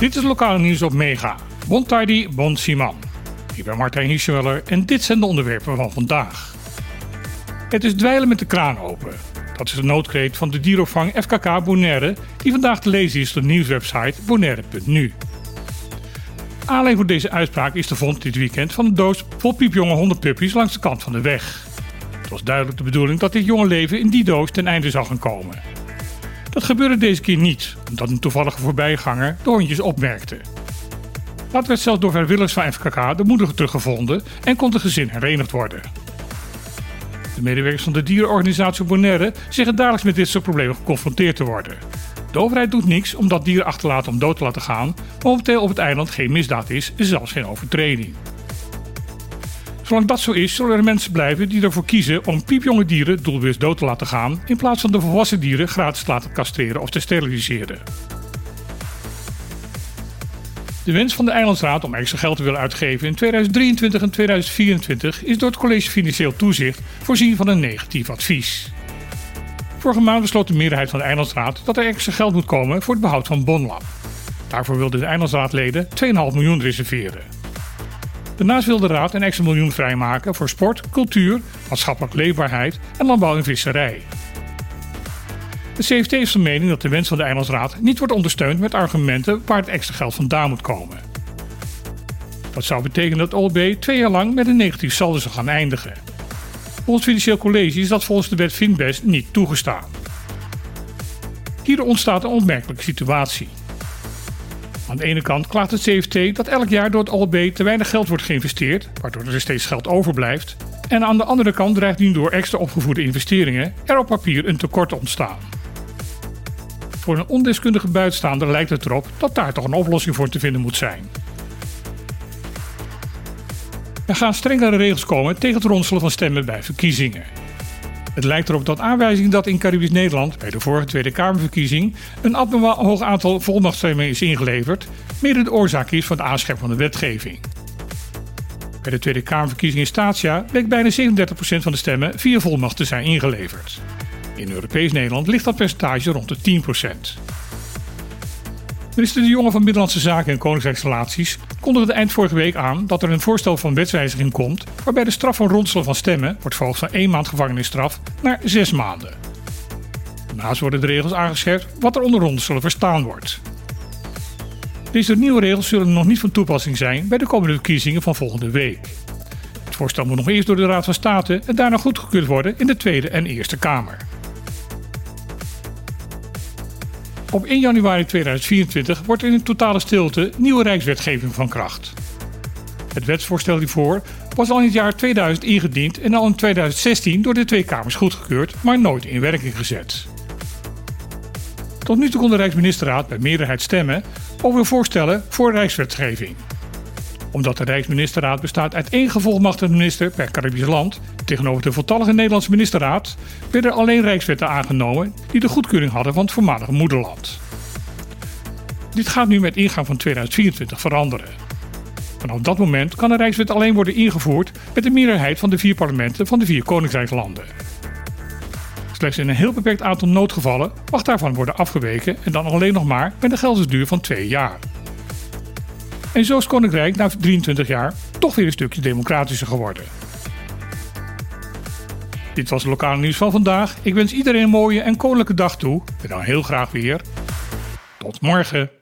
Dit is lokale nieuws op Mega. Bon Tidy, Bon Siman. Ik ben Martijn Hirschweller en dit zijn de onderwerpen van vandaag. Het is dweilen met de kraan open. Dat is de noodkreet van de dieropvang FKK Bonaire, die vandaag te lezen is op de nieuwswebsite bonaire.nu. Aanleiding voor deze uitspraak is de vond dit weekend van een doos vol piepjonge hondenpuppies langs de kant van de weg. Het was duidelijk de bedoeling dat dit jonge leven in die doos ten einde zou gaan komen. Dat gebeurde deze keer niet, omdat een toevallige voorbijganger de hondjes opmerkte. Later werd zelfs door vrijwilligers van FKK de moeder teruggevonden en kon het gezin herenigd worden. De medewerkers van de dierenorganisatie Bonaire zeggen dagelijks met dit soort problemen geconfronteerd te worden. De overheid doet niks om dat dier achterlaten om dood te laten gaan, maar momenteel op het eiland geen misdaad is en zelfs geen overtreding. Zolang dat zo is, zullen er mensen blijven die ervoor kiezen om piepjonge dieren doelbewust dood te laten gaan, in plaats van de volwassen dieren gratis te laten castreren of te steriliseren. De wens van de Eilandsraad om extra geld te willen uitgeven in 2023 en 2024 is door het College Financieel Toezicht voorzien van een negatief advies. Vorige maand besloot de meerderheid van de Eilandsraad dat er extra geld moet komen voor het behoud van Bonlab. Daarvoor wilden de Eilandsraadleden 2,5 miljoen reserveren. Daarnaast wil de Raad een extra miljoen vrijmaken voor sport, cultuur, maatschappelijke leefbaarheid en landbouw en visserij. De CFT is van mening dat de wens van de Eilandsraad niet wordt ondersteund met argumenten waar het extra geld vandaan moet komen. Dat zou betekenen dat OLB twee jaar lang met een negatief saldo zou gaan eindigen. Volgens het Financieel College is dat volgens de wet Finbest niet toegestaan. Hier ontstaat een opmerkelijke situatie. Aan de ene kant klaagt het CFT dat elk jaar door het OLB te weinig geld wordt geïnvesteerd, waardoor er steeds geld overblijft. En aan de andere kant dreigt nu door extra opgevoerde investeringen er op papier een tekort te ontstaan. Voor een ondeskundige buitenstaander lijkt het erop dat daar toch een oplossing voor te vinden moet zijn. Er gaan strengere regels komen tegen het ronselen van stemmen bij verkiezingen. Het lijkt erop dat aanwijzing dat in Caribisch Nederland bij de vorige Tweede Kamerverkiezing een abnormaal hoog aantal volmachtstemmen is ingeleverd, mede de oorzaak is van het aanscherpen van de wetgeving. Bij de Tweede Kamerverkiezing in Statia bleek bijna 37% van de stemmen via volmacht te zijn ingeleverd. In Europees Nederland ligt dat percentage rond de 10%. Minister De Jonge van Binnenlandse Zaken en Koninkrijksrelaties kondigde eind vorige week aan dat er een voorstel van wetswijziging komt waarbij de straf van ronselen van stemmen wordt verhoogd van 1 maand gevangenisstraf naar 6 maanden. Daarnaast worden de regels aangescherpt wat er onder ronselen verstaan wordt. Deze nieuwe regels zullen nog niet van toepassing zijn bij de komende verkiezingen van volgende week. Het voorstel moet nog eerst door de Raad van State en daarna goedgekeurd worden in de Tweede en Eerste Kamer. Op 1 januari 2024 wordt in een totale stilte nieuwe rijkswetgeving van kracht. Het wetsvoorstel hiervoor was al in het jaar 2000 ingediend en al in 2016 door de twee Kamers goedgekeurd, maar nooit in werking gezet. Tot nu toe kon de Rijksministerraad bij meerderheid stemmen over voorstellen voor rijkswetgeving. Omdat de Rijksministerraad bestaat uit één gevolmachtigde minister per Caribisch land, tegenover de voltallige Nederlandse ministerraad, werden alleen rijkswetten aangenomen die de goedkeuring hadden van het voormalige moederland. Dit gaat nu met ingang van 2024 veranderen. Vanaf dat moment kan een rijkswet alleen worden ingevoerd met de meerderheid van de vier parlementen van de vier koninkrijkslanden. Slechts in een heel beperkt aantal noodgevallen mag daarvan worden afgeweken en dan alleen nog maar met een geldsduur van twee jaar. En zo is Koninkrijk na 23 jaar toch weer een stukje democratischer geworden. Dit was het lokale nieuws van vandaag. Ik wens iedereen een mooie en koninklijke dag toe. En dan heel graag weer. Tot morgen.